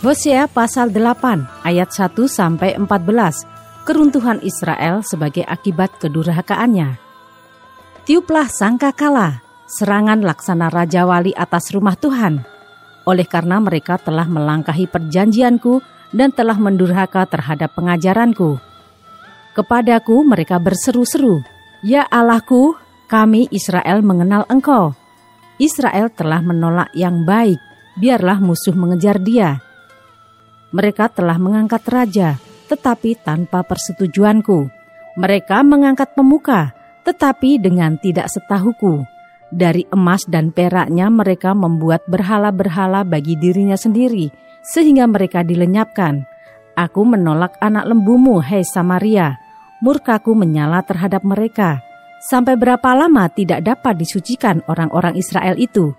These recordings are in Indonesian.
Hosea pasal 8 ayat 1 sampai 14. Keruntuhan Israel sebagai akibat kedurhakaannya. Tiuplah sangkakala, serangan laksana Raja Wali atas rumah Tuhan. Oleh karena mereka telah melangkahi perjanjianku dan telah mendurhaka terhadap pengajaranku. Kepadaku mereka berseru-seru, Ya Allahku, kami Israel mengenal Engkau. Israel telah menolak yang baik, biarlah musuh mengejar dia mereka telah mengangkat raja, tetapi tanpa persetujuanku. Mereka mengangkat pemuka, tetapi dengan tidak setahuku. Dari emas dan peraknya mereka membuat berhala-berhala bagi dirinya sendiri, sehingga mereka dilenyapkan. Aku menolak anak lembumu, hei Samaria. Murkaku menyala terhadap mereka. Sampai berapa lama tidak dapat disucikan orang-orang Israel itu?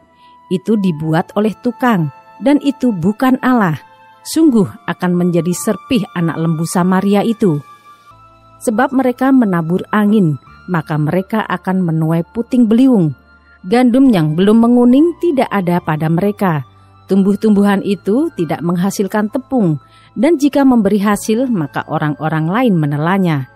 Itu dibuat oleh tukang, dan itu bukan Allah sungguh akan menjadi serpih anak lembu Samaria itu. Sebab mereka menabur angin, maka mereka akan menuai puting beliung. Gandum yang belum menguning tidak ada pada mereka. Tumbuh-tumbuhan itu tidak menghasilkan tepung, dan jika memberi hasil, maka orang-orang lain menelannya.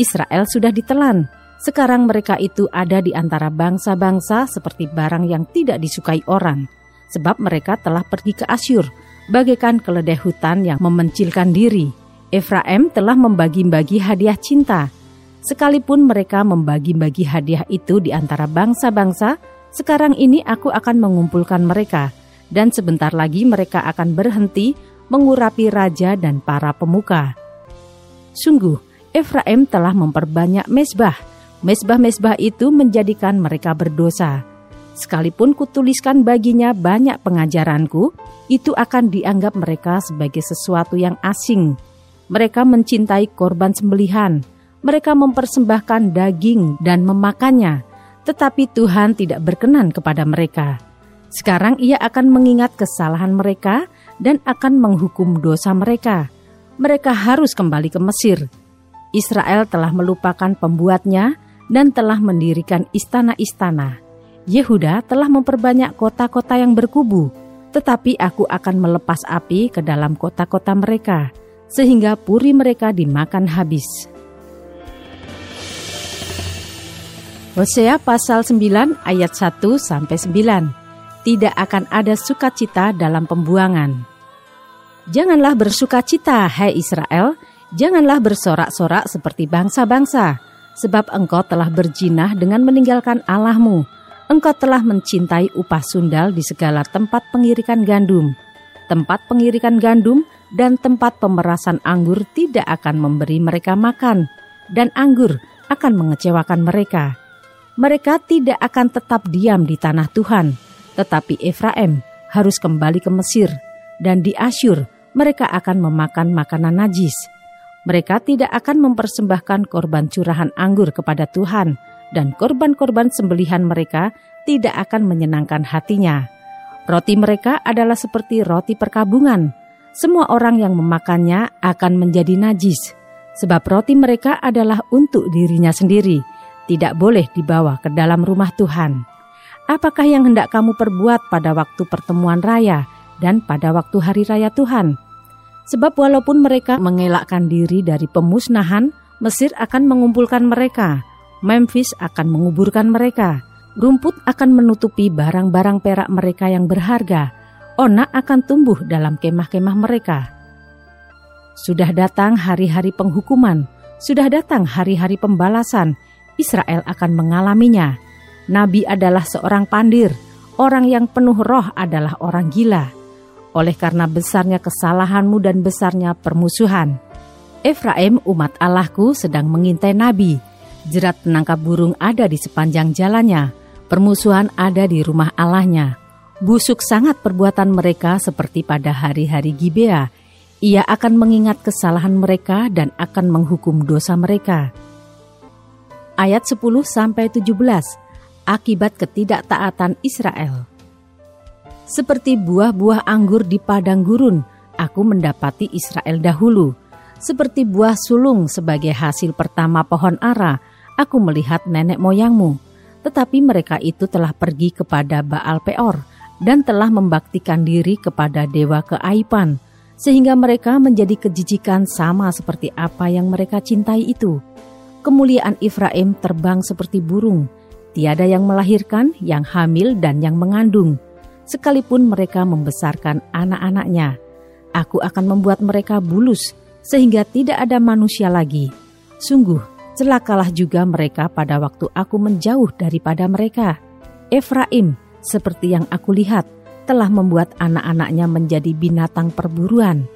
Israel sudah ditelan. Sekarang mereka itu ada di antara bangsa-bangsa seperti barang yang tidak disukai orang, sebab mereka telah pergi ke Asyur bagaikan keledai hutan yang memencilkan diri. Efraim telah membagi-bagi hadiah cinta. Sekalipun mereka membagi-bagi hadiah itu di antara bangsa-bangsa, sekarang ini aku akan mengumpulkan mereka, dan sebentar lagi mereka akan berhenti mengurapi raja dan para pemuka. Sungguh, Efraim telah memperbanyak mesbah. Mesbah-mesbah itu menjadikan mereka berdosa Sekalipun kutuliskan baginya banyak pengajaranku, itu akan dianggap mereka sebagai sesuatu yang asing. Mereka mencintai korban sembelihan, mereka mempersembahkan daging dan memakannya, tetapi Tuhan tidak berkenan kepada mereka. Sekarang ia akan mengingat kesalahan mereka dan akan menghukum dosa mereka. Mereka harus kembali ke Mesir. Israel telah melupakan pembuatnya dan telah mendirikan istana-istana Yehuda telah memperbanyak kota-kota yang berkubu, tetapi aku akan melepas api ke dalam kota-kota mereka, sehingga puri mereka dimakan habis. Hosea pasal 9 ayat 1 sampai 9. Tidak akan ada sukacita dalam pembuangan. Janganlah bersukacita, hai Israel, janganlah bersorak-sorak seperti bangsa-bangsa, sebab engkau telah berjinah dengan meninggalkan Allahmu, engkau telah mencintai upah sundal di segala tempat pengirikan gandum. Tempat pengirikan gandum dan tempat pemerasan anggur tidak akan memberi mereka makan, dan anggur akan mengecewakan mereka. Mereka tidak akan tetap diam di tanah Tuhan, tetapi Efraim harus kembali ke Mesir, dan di Asyur mereka akan memakan makanan najis. Mereka tidak akan mempersembahkan korban curahan anggur kepada Tuhan, dan korban-korban sembelihan mereka tidak akan menyenangkan hatinya. Roti mereka adalah seperti roti perkabungan. Semua orang yang memakannya akan menjadi najis, sebab roti mereka adalah untuk dirinya sendiri, tidak boleh dibawa ke dalam rumah Tuhan. Apakah yang hendak kamu perbuat pada waktu pertemuan raya dan pada waktu hari raya Tuhan? Sebab walaupun mereka mengelakkan diri dari pemusnahan, Mesir akan mengumpulkan mereka Memphis akan menguburkan mereka. Rumput akan menutupi barang-barang perak mereka yang berharga. Onak akan tumbuh dalam kemah-kemah mereka. Sudah datang hari-hari penghukuman, sudah datang hari-hari pembalasan. Israel akan mengalaminya. Nabi adalah seorang pandir, orang yang penuh roh adalah orang gila. Oleh karena besarnya kesalahanmu dan besarnya permusuhan, Efraim umat Allahku sedang mengintai nabi Jerat penangkap burung ada di sepanjang jalannya, permusuhan ada di rumah Allahnya. Busuk sangat perbuatan mereka seperti pada hari-hari Gibea. Ia akan mengingat kesalahan mereka dan akan menghukum dosa mereka. Ayat 10 sampai 17. Akibat ketidaktaatan Israel. Seperti buah-buah anggur di padang gurun, aku mendapati Israel dahulu. Seperti buah sulung sebagai hasil pertama pohon ara, aku melihat nenek moyangmu. Tetapi mereka itu telah pergi kepada Baal Peor dan telah membaktikan diri kepada dewa keaipan sehingga mereka menjadi kejijikan sama seperti apa yang mereka cintai itu. Kemuliaan Efraim terbang seperti burung, tiada yang melahirkan, yang hamil, dan yang mengandung. Sekalipun mereka membesarkan anak-anaknya, aku akan membuat mereka bulus, sehingga tidak ada manusia lagi. Sungguh, celakalah juga mereka pada waktu aku menjauh daripada mereka. Efraim, seperti yang aku lihat, telah membuat anak-anaknya menjadi binatang perburuan.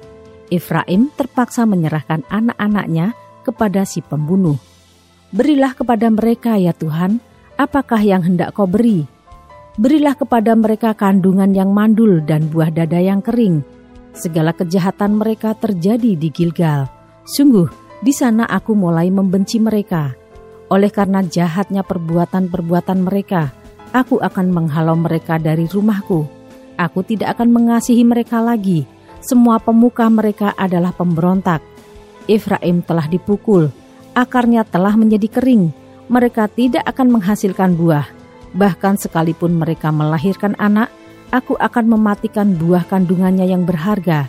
Efraim terpaksa menyerahkan anak-anaknya kepada si pembunuh. Berilah kepada mereka ya Tuhan, apakah yang hendak kau beri? Berilah kepada mereka kandungan yang mandul dan buah dada yang kering. Segala kejahatan mereka terjadi di Gilgal. Sungguh, di sana aku mulai membenci mereka. Oleh karena jahatnya perbuatan-perbuatan mereka, aku akan menghalau mereka dari rumahku Aku tidak akan mengasihi mereka lagi. Semua pemuka mereka adalah pemberontak. Efraim telah dipukul, akarnya telah menjadi kering. Mereka tidak akan menghasilkan buah. Bahkan sekalipun mereka melahirkan anak, aku akan mematikan buah kandungannya yang berharga.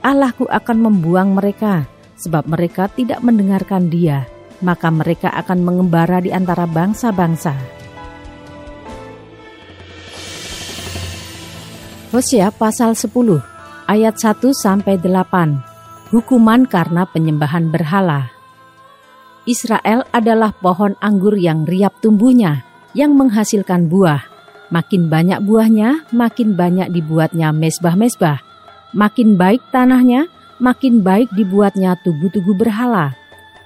Allahku akan membuang mereka, sebab mereka tidak mendengarkan dia. Maka mereka akan mengembara di antara bangsa-bangsa. Hosea pasal 10 ayat 1 sampai 8. Hukuman karena penyembahan berhala. Israel adalah pohon anggur yang riap tumbuhnya, yang menghasilkan buah. Makin banyak buahnya, makin banyak dibuatnya mesbah-mesbah. Makin baik tanahnya, makin baik dibuatnya tugu-tugu berhala.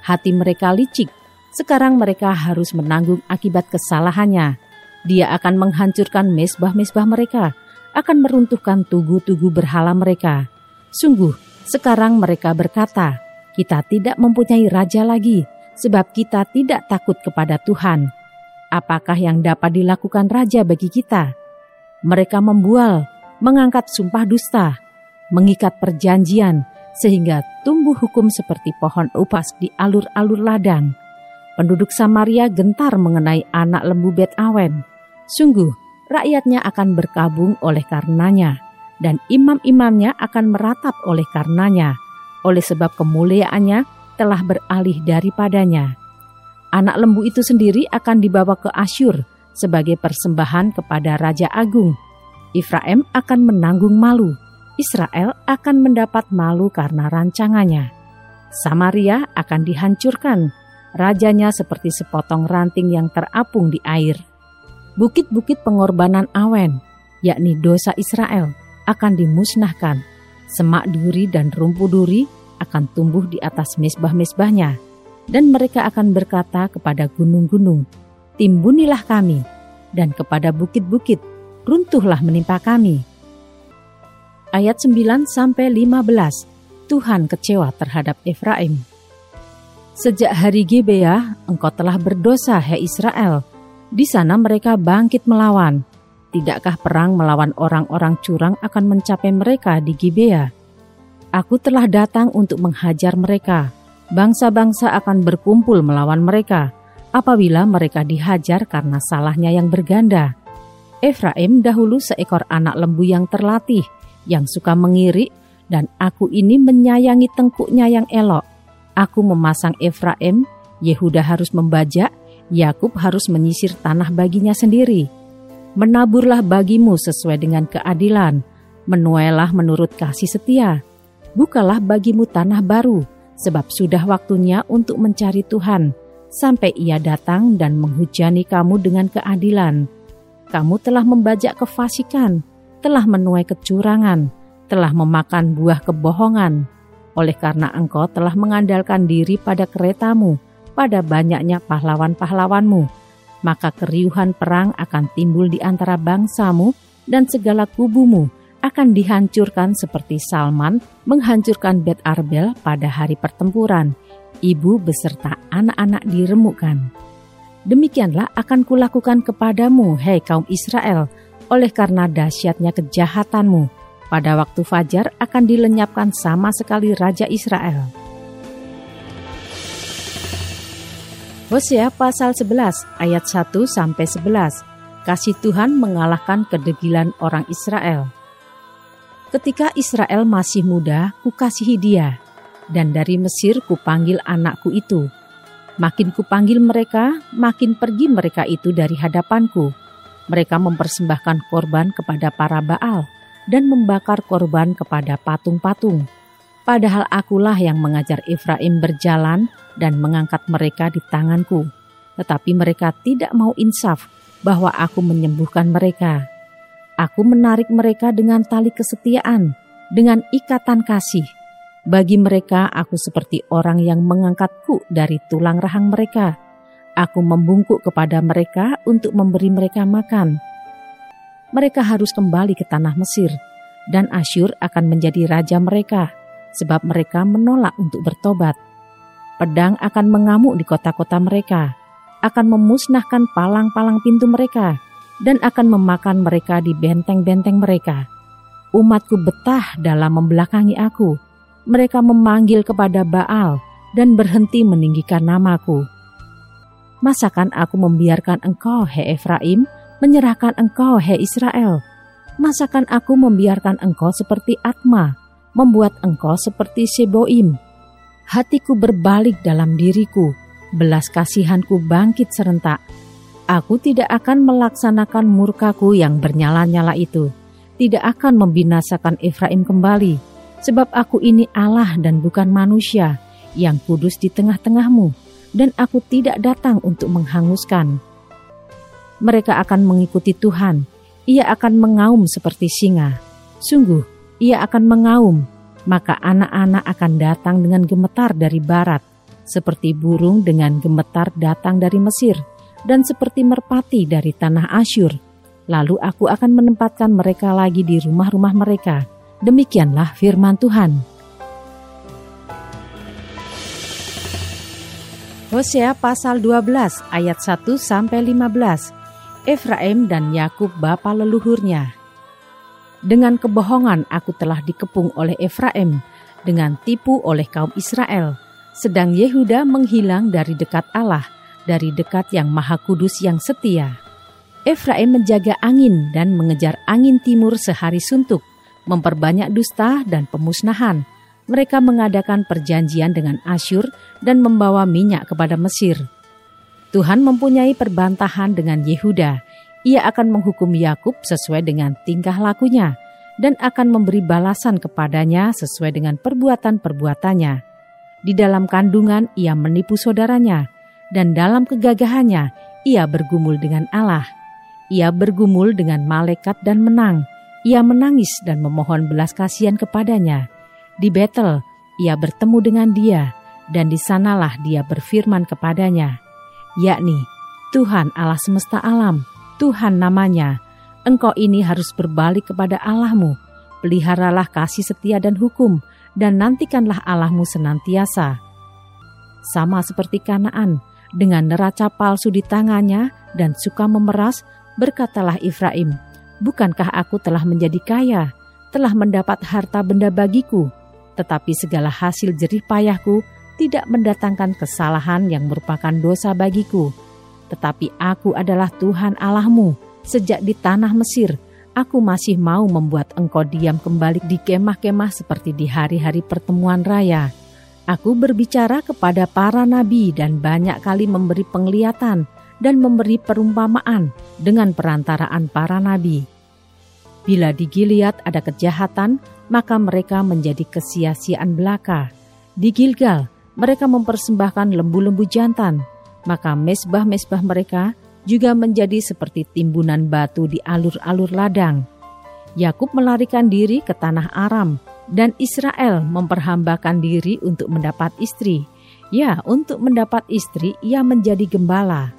Hati mereka licik, sekarang mereka harus menanggung akibat kesalahannya. Dia akan menghancurkan mesbah-mesbah mereka akan meruntuhkan tugu-tugu berhala mereka. Sungguh, sekarang mereka berkata, "Kita tidak mempunyai raja lagi, sebab kita tidak takut kepada Tuhan." Apakah yang dapat dilakukan raja bagi kita? Mereka membual, mengangkat sumpah dusta, mengikat perjanjian, sehingga tumbuh hukum seperti pohon upas di alur-alur ladang. Penduduk Samaria gentar mengenai anak lembu Bet Awen. Sungguh, rakyatnya akan berkabung oleh karenanya, dan imam-imamnya akan meratap oleh karenanya, oleh sebab kemuliaannya telah beralih daripadanya. Anak lembu itu sendiri akan dibawa ke Asyur sebagai persembahan kepada Raja Agung. Ifraim akan menanggung malu, Israel akan mendapat malu karena rancangannya. Samaria akan dihancurkan, rajanya seperti sepotong ranting yang terapung di air bukit-bukit pengorbanan Awen, yakni dosa Israel, akan dimusnahkan. Semak duri dan rumpu duri akan tumbuh di atas mesbah-mesbahnya, dan mereka akan berkata kepada gunung-gunung, Timbunilah kami, dan kepada bukit-bukit, runtuhlah menimpa kami. Ayat 9 sampai 15. Tuhan kecewa terhadap Efraim. Sejak hari Gibea, engkau telah berdosa, hai Israel, di sana mereka bangkit melawan. Tidakkah perang melawan orang-orang curang akan mencapai mereka di Gibea? Aku telah datang untuk menghajar mereka. Bangsa-bangsa akan berkumpul melawan mereka apabila mereka dihajar karena salahnya yang berganda. Efraim dahulu seekor anak lembu yang terlatih, yang suka mengirik, dan aku ini menyayangi tengkuknya yang elok. Aku memasang Efraim, Yehuda harus membajak, Yakub harus menyisir tanah baginya sendiri. Menaburlah bagimu sesuai dengan keadilan, menuailah menurut kasih setia. Bukalah bagimu tanah baru, sebab sudah waktunya untuk mencari Tuhan, sampai ia datang dan menghujani kamu dengan keadilan. Kamu telah membajak kefasikan, telah menuai kecurangan, telah memakan buah kebohongan. Oleh karena engkau telah mengandalkan diri pada keretamu, pada banyaknya pahlawan-pahlawanmu, maka keriuhan perang akan timbul di antara bangsamu dan segala kubumu akan dihancurkan seperti Salman menghancurkan Bet Arbel pada hari pertempuran. Ibu beserta anak-anak diremukkan. Demikianlah akan kulakukan kepadamu, hei kaum Israel, oleh karena dahsyatnya kejahatanmu. Pada waktu fajar akan dilenyapkan sama sekali Raja Israel. Hosea pasal 11 ayat 1 sampai 11. Kasih Tuhan mengalahkan kedegilan orang Israel. Ketika Israel masih muda, kukasihi dia, dan dari Mesir kupanggil anakku itu. Makin kupanggil mereka, makin pergi mereka itu dari hadapanku. Mereka mempersembahkan korban kepada para Baal dan membakar korban kepada patung-patung. Padahal akulah yang mengajar Efraim berjalan dan mengangkat mereka di tanganku. Tetapi mereka tidak mau insaf bahwa aku menyembuhkan mereka. Aku menarik mereka dengan tali kesetiaan, dengan ikatan kasih. Bagi mereka, aku seperti orang yang mengangkatku dari tulang rahang mereka. Aku membungkuk kepada mereka untuk memberi mereka makan. Mereka harus kembali ke tanah Mesir, dan Asyur akan menjadi raja mereka, sebab mereka menolak untuk bertobat. Pedang akan mengamuk di kota-kota mereka, akan memusnahkan palang-palang pintu mereka, dan akan memakan mereka di benteng-benteng mereka. Umatku betah dalam membelakangi aku. Mereka memanggil kepada Baal dan berhenti meninggikan namaku. Masakan aku membiarkan engkau, he Efraim, menyerahkan engkau, he Israel? Masakan aku membiarkan engkau seperti Atma, membuat engkau seperti Seboim? Hatiku berbalik dalam diriku, belas kasihanku bangkit serentak, Aku tidak akan melaksanakan murkaku yang bernyala-nyala itu, tidak akan membinasakan Efraim kembali, sebab aku ini Allah dan bukan manusia yang kudus di tengah-tengahmu, dan aku tidak datang untuk menghanguskan. Mereka akan mengikuti Tuhan, ia akan mengaum seperti singa. Sungguh, ia akan mengaum, maka anak-anak akan datang dengan gemetar dari barat, seperti burung dengan gemetar datang dari Mesir dan seperti merpati dari tanah Asyur. Lalu aku akan menempatkan mereka lagi di rumah-rumah mereka. Demikianlah firman Tuhan. Hosea pasal 12 ayat 1 sampai 15. Efraim dan Yakub bapa leluhurnya. Dengan kebohongan aku telah dikepung oleh Efraim, dengan tipu oleh kaum Israel, sedang Yehuda menghilang dari dekat Allah dari dekat yang maha kudus yang setia. Efraim menjaga angin dan mengejar angin timur sehari suntuk, memperbanyak dusta dan pemusnahan. Mereka mengadakan perjanjian dengan Asyur dan membawa minyak kepada Mesir. Tuhan mempunyai perbantahan dengan Yehuda. Ia akan menghukum Yakub sesuai dengan tingkah lakunya dan akan memberi balasan kepadanya sesuai dengan perbuatan-perbuatannya. Di dalam kandungan ia menipu saudaranya, dan dalam kegagahannya ia bergumul dengan Allah. Ia bergumul dengan malaikat dan menang. Ia menangis dan memohon belas kasihan kepadanya. Di Betel ia bertemu dengan dia dan di sanalah dia berfirman kepadanya, yakni Tuhan Allah semesta alam, Tuhan namanya. Engkau ini harus berbalik kepada Allahmu. Peliharalah kasih setia dan hukum, dan nantikanlah Allahmu senantiasa. Sama seperti Kanaan, dengan neraca palsu di tangannya dan suka memeras, berkatalah Efraim, Bukankah aku telah menjadi kaya, telah mendapat harta benda bagiku, tetapi segala hasil jerih payahku tidak mendatangkan kesalahan yang merupakan dosa bagiku. Tetapi aku adalah Tuhan Allahmu, sejak di tanah Mesir, aku masih mau membuat engkau diam kembali di kemah-kemah seperti di hari-hari pertemuan raya.' Aku berbicara kepada para nabi dan banyak kali memberi penglihatan dan memberi perumpamaan dengan perantaraan para nabi. Bila di Gilead ada kejahatan, maka mereka menjadi kesia-siaan belaka. Di Gilgal, mereka mempersembahkan lembu-lembu jantan, maka mesbah-mesbah mereka juga menjadi seperti timbunan batu di alur-alur ladang. Yakub melarikan diri ke tanah Aram, dan Israel memperhambakan diri untuk mendapat istri. Ya, untuk mendapat istri ia menjadi gembala.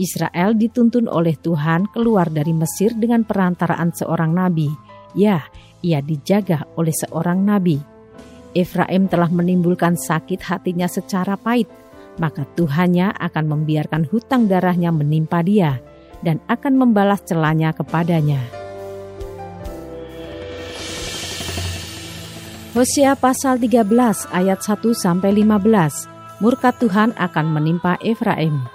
Israel dituntun oleh Tuhan keluar dari Mesir dengan perantaraan seorang nabi. Ya, ia dijaga oleh seorang nabi. Efraim telah menimbulkan sakit hatinya secara pahit, maka Tuhannya akan membiarkan hutang darahnya menimpa dia dan akan membalas celanya kepadanya. Hosea pasal 13 ayat 1 sampai 15. Murka Tuhan akan menimpa Efraim.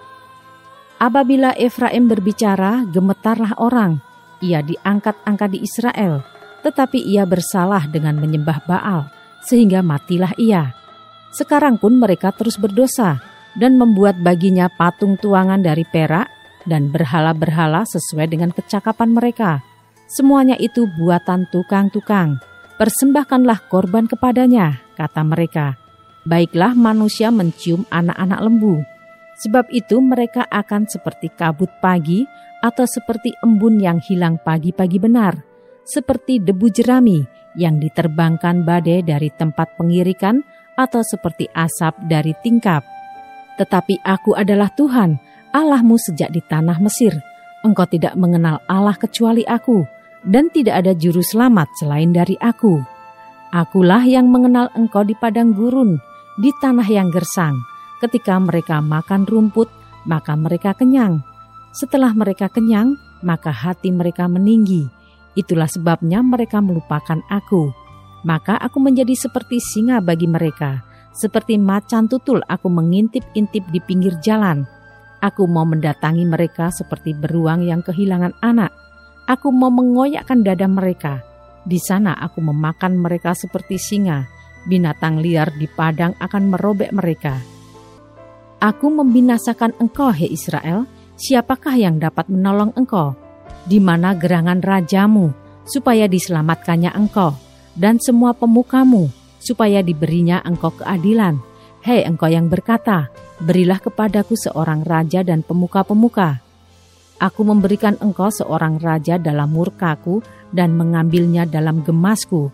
Apabila Efraim berbicara, gemetarlah orang. Ia diangkat-angkat di Israel, tetapi ia bersalah dengan menyembah Baal, sehingga matilah ia. Sekarang pun mereka terus berdosa dan membuat baginya patung tuangan dari perak dan berhala-berhala sesuai dengan kecakapan mereka. Semuanya itu buatan tukang-tukang Persembahkanlah korban kepadanya, kata mereka. Baiklah manusia mencium anak-anak lembu. Sebab itu mereka akan seperti kabut pagi atau seperti embun yang hilang pagi-pagi benar. Seperti debu jerami yang diterbangkan badai dari tempat pengirikan atau seperti asap dari tingkap. Tetapi aku adalah Tuhan, Allahmu sejak di tanah Mesir. Engkau tidak mengenal Allah kecuali aku dan tidak ada juru selamat selain dari aku. Akulah yang mengenal engkau di padang gurun, di tanah yang gersang. Ketika mereka makan rumput, maka mereka kenyang. Setelah mereka kenyang, maka hati mereka meninggi. Itulah sebabnya mereka melupakan aku. Maka aku menjadi seperti singa bagi mereka. Seperti macan tutul aku mengintip-intip di pinggir jalan. Aku mau mendatangi mereka seperti beruang yang kehilangan anak Aku mau mengoyakkan dada mereka. Di sana aku memakan mereka seperti singa. Binatang liar di padang akan merobek mereka. Aku membinasakan engkau, he Israel. Siapakah yang dapat menolong engkau? Di mana gerangan rajamu, supaya diselamatkannya engkau, dan semua pemukamu, supaya diberinya engkau keadilan. Hei engkau yang berkata, berilah kepadaku seorang raja dan pemuka-pemuka Aku memberikan engkau seorang raja dalam murkaku dan mengambilnya dalam gemasku.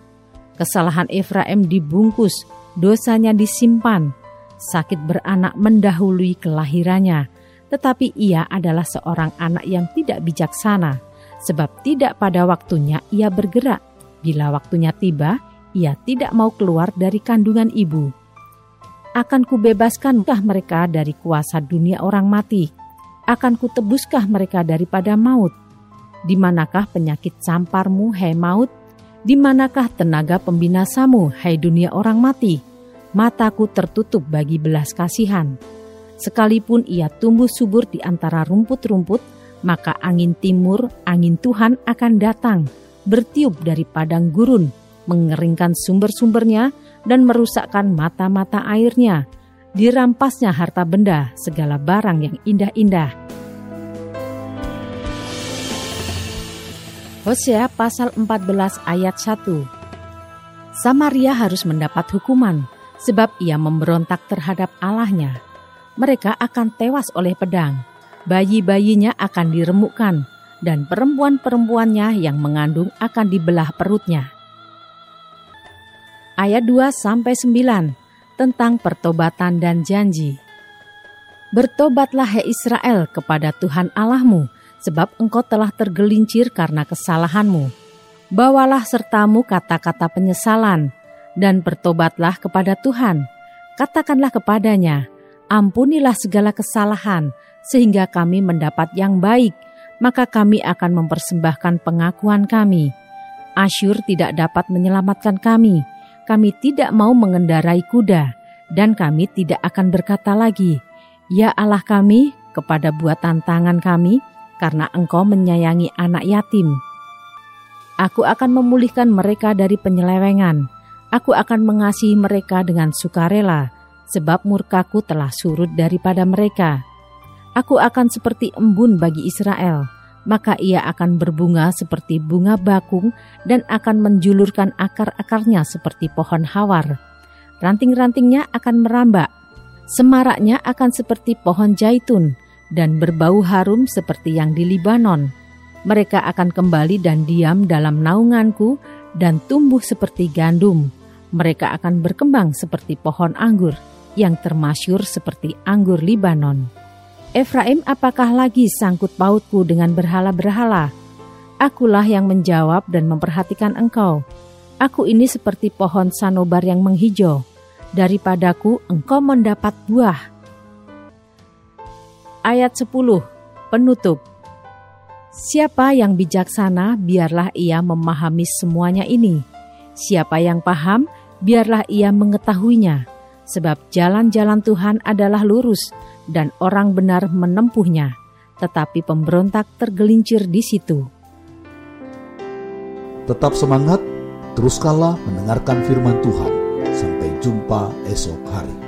Kesalahan Efraim dibungkus, dosanya disimpan. Sakit beranak mendahului kelahirannya, tetapi ia adalah seorang anak yang tidak bijaksana, sebab tidak pada waktunya ia bergerak. Bila waktunya tiba, ia tidak mau keluar dari kandungan ibu. Akan kubebaskan mereka dari kuasa dunia orang mati akan kutebuskah mereka daripada maut? Di manakah penyakit samparmu, hai maut? Di manakah tenaga pembinasamu, hai dunia orang mati? Mataku tertutup bagi belas kasihan. Sekalipun ia tumbuh subur di antara rumput-rumput, maka angin timur, angin Tuhan akan datang, bertiup dari padang gurun, mengeringkan sumber-sumbernya, dan merusakkan mata-mata airnya, dirampasnya harta benda, segala barang yang indah-indah. Hosea pasal 14 ayat 1 Samaria harus mendapat hukuman, sebab ia memberontak terhadap Allahnya. Mereka akan tewas oleh pedang, bayi-bayinya akan diremukkan, dan perempuan-perempuannya yang mengandung akan dibelah perutnya. Ayat 2 sampai 9 tentang pertobatan dan janji. Bertobatlah hai Israel kepada Tuhan Allahmu, sebab engkau telah tergelincir karena kesalahanmu. Bawalah sertamu kata-kata penyesalan, dan bertobatlah kepada Tuhan. Katakanlah kepadanya, ampunilah segala kesalahan, sehingga kami mendapat yang baik, maka kami akan mempersembahkan pengakuan kami. Asyur tidak dapat menyelamatkan kami, kami tidak mau mengendarai kuda, dan kami tidak akan berkata lagi, Ya Allah kami, kepada buatan tangan kami, karena Engkau menyayangi anak yatim. Aku akan memulihkan mereka dari penyelewengan. Aku akan mengasihi mereka dengan sukarela, sebab murkaku telah surut daripada mereka. Aku akan seperti embun bagi Israel, maka ia akan berbunga seperti bunga bakung dan akan menjulurkan akar-akarnya seperti pohon hawar. Ranting-rantingnya akan merambak, semaraknya akan seperti pohon jaitun dan berbau harum seperti yang di Libanon. Mereka akan kembali dan diam dalam naunganku dan tumbuh seperti gandum. Mereka akan berkembang seperti pohon anggur yang termasyur seperti anggur Libanon. Efraim apakah lagi sangkut pautku dengan berhala-berhala? Akulah yang menjawab dan memperhatikan engkau. Aku ini seperti pohon sanobar yang menghijau. Daripadaku engkau mendapat buah. Ayat 10. Penutup. Siapa yang bijaksana, biarlah ia memahami semuanya ini. Siapa yang paham, biarlah ia mengetahuinya. Sebab jalan-jalan Tuhan adalah lurus, dan orang benar menempuhnya, tetapi pemberontak tergelincir di situ. Tetap semangat, teruskanlah mendengarkan firman Tuhan. Sampai jumpa esok hari.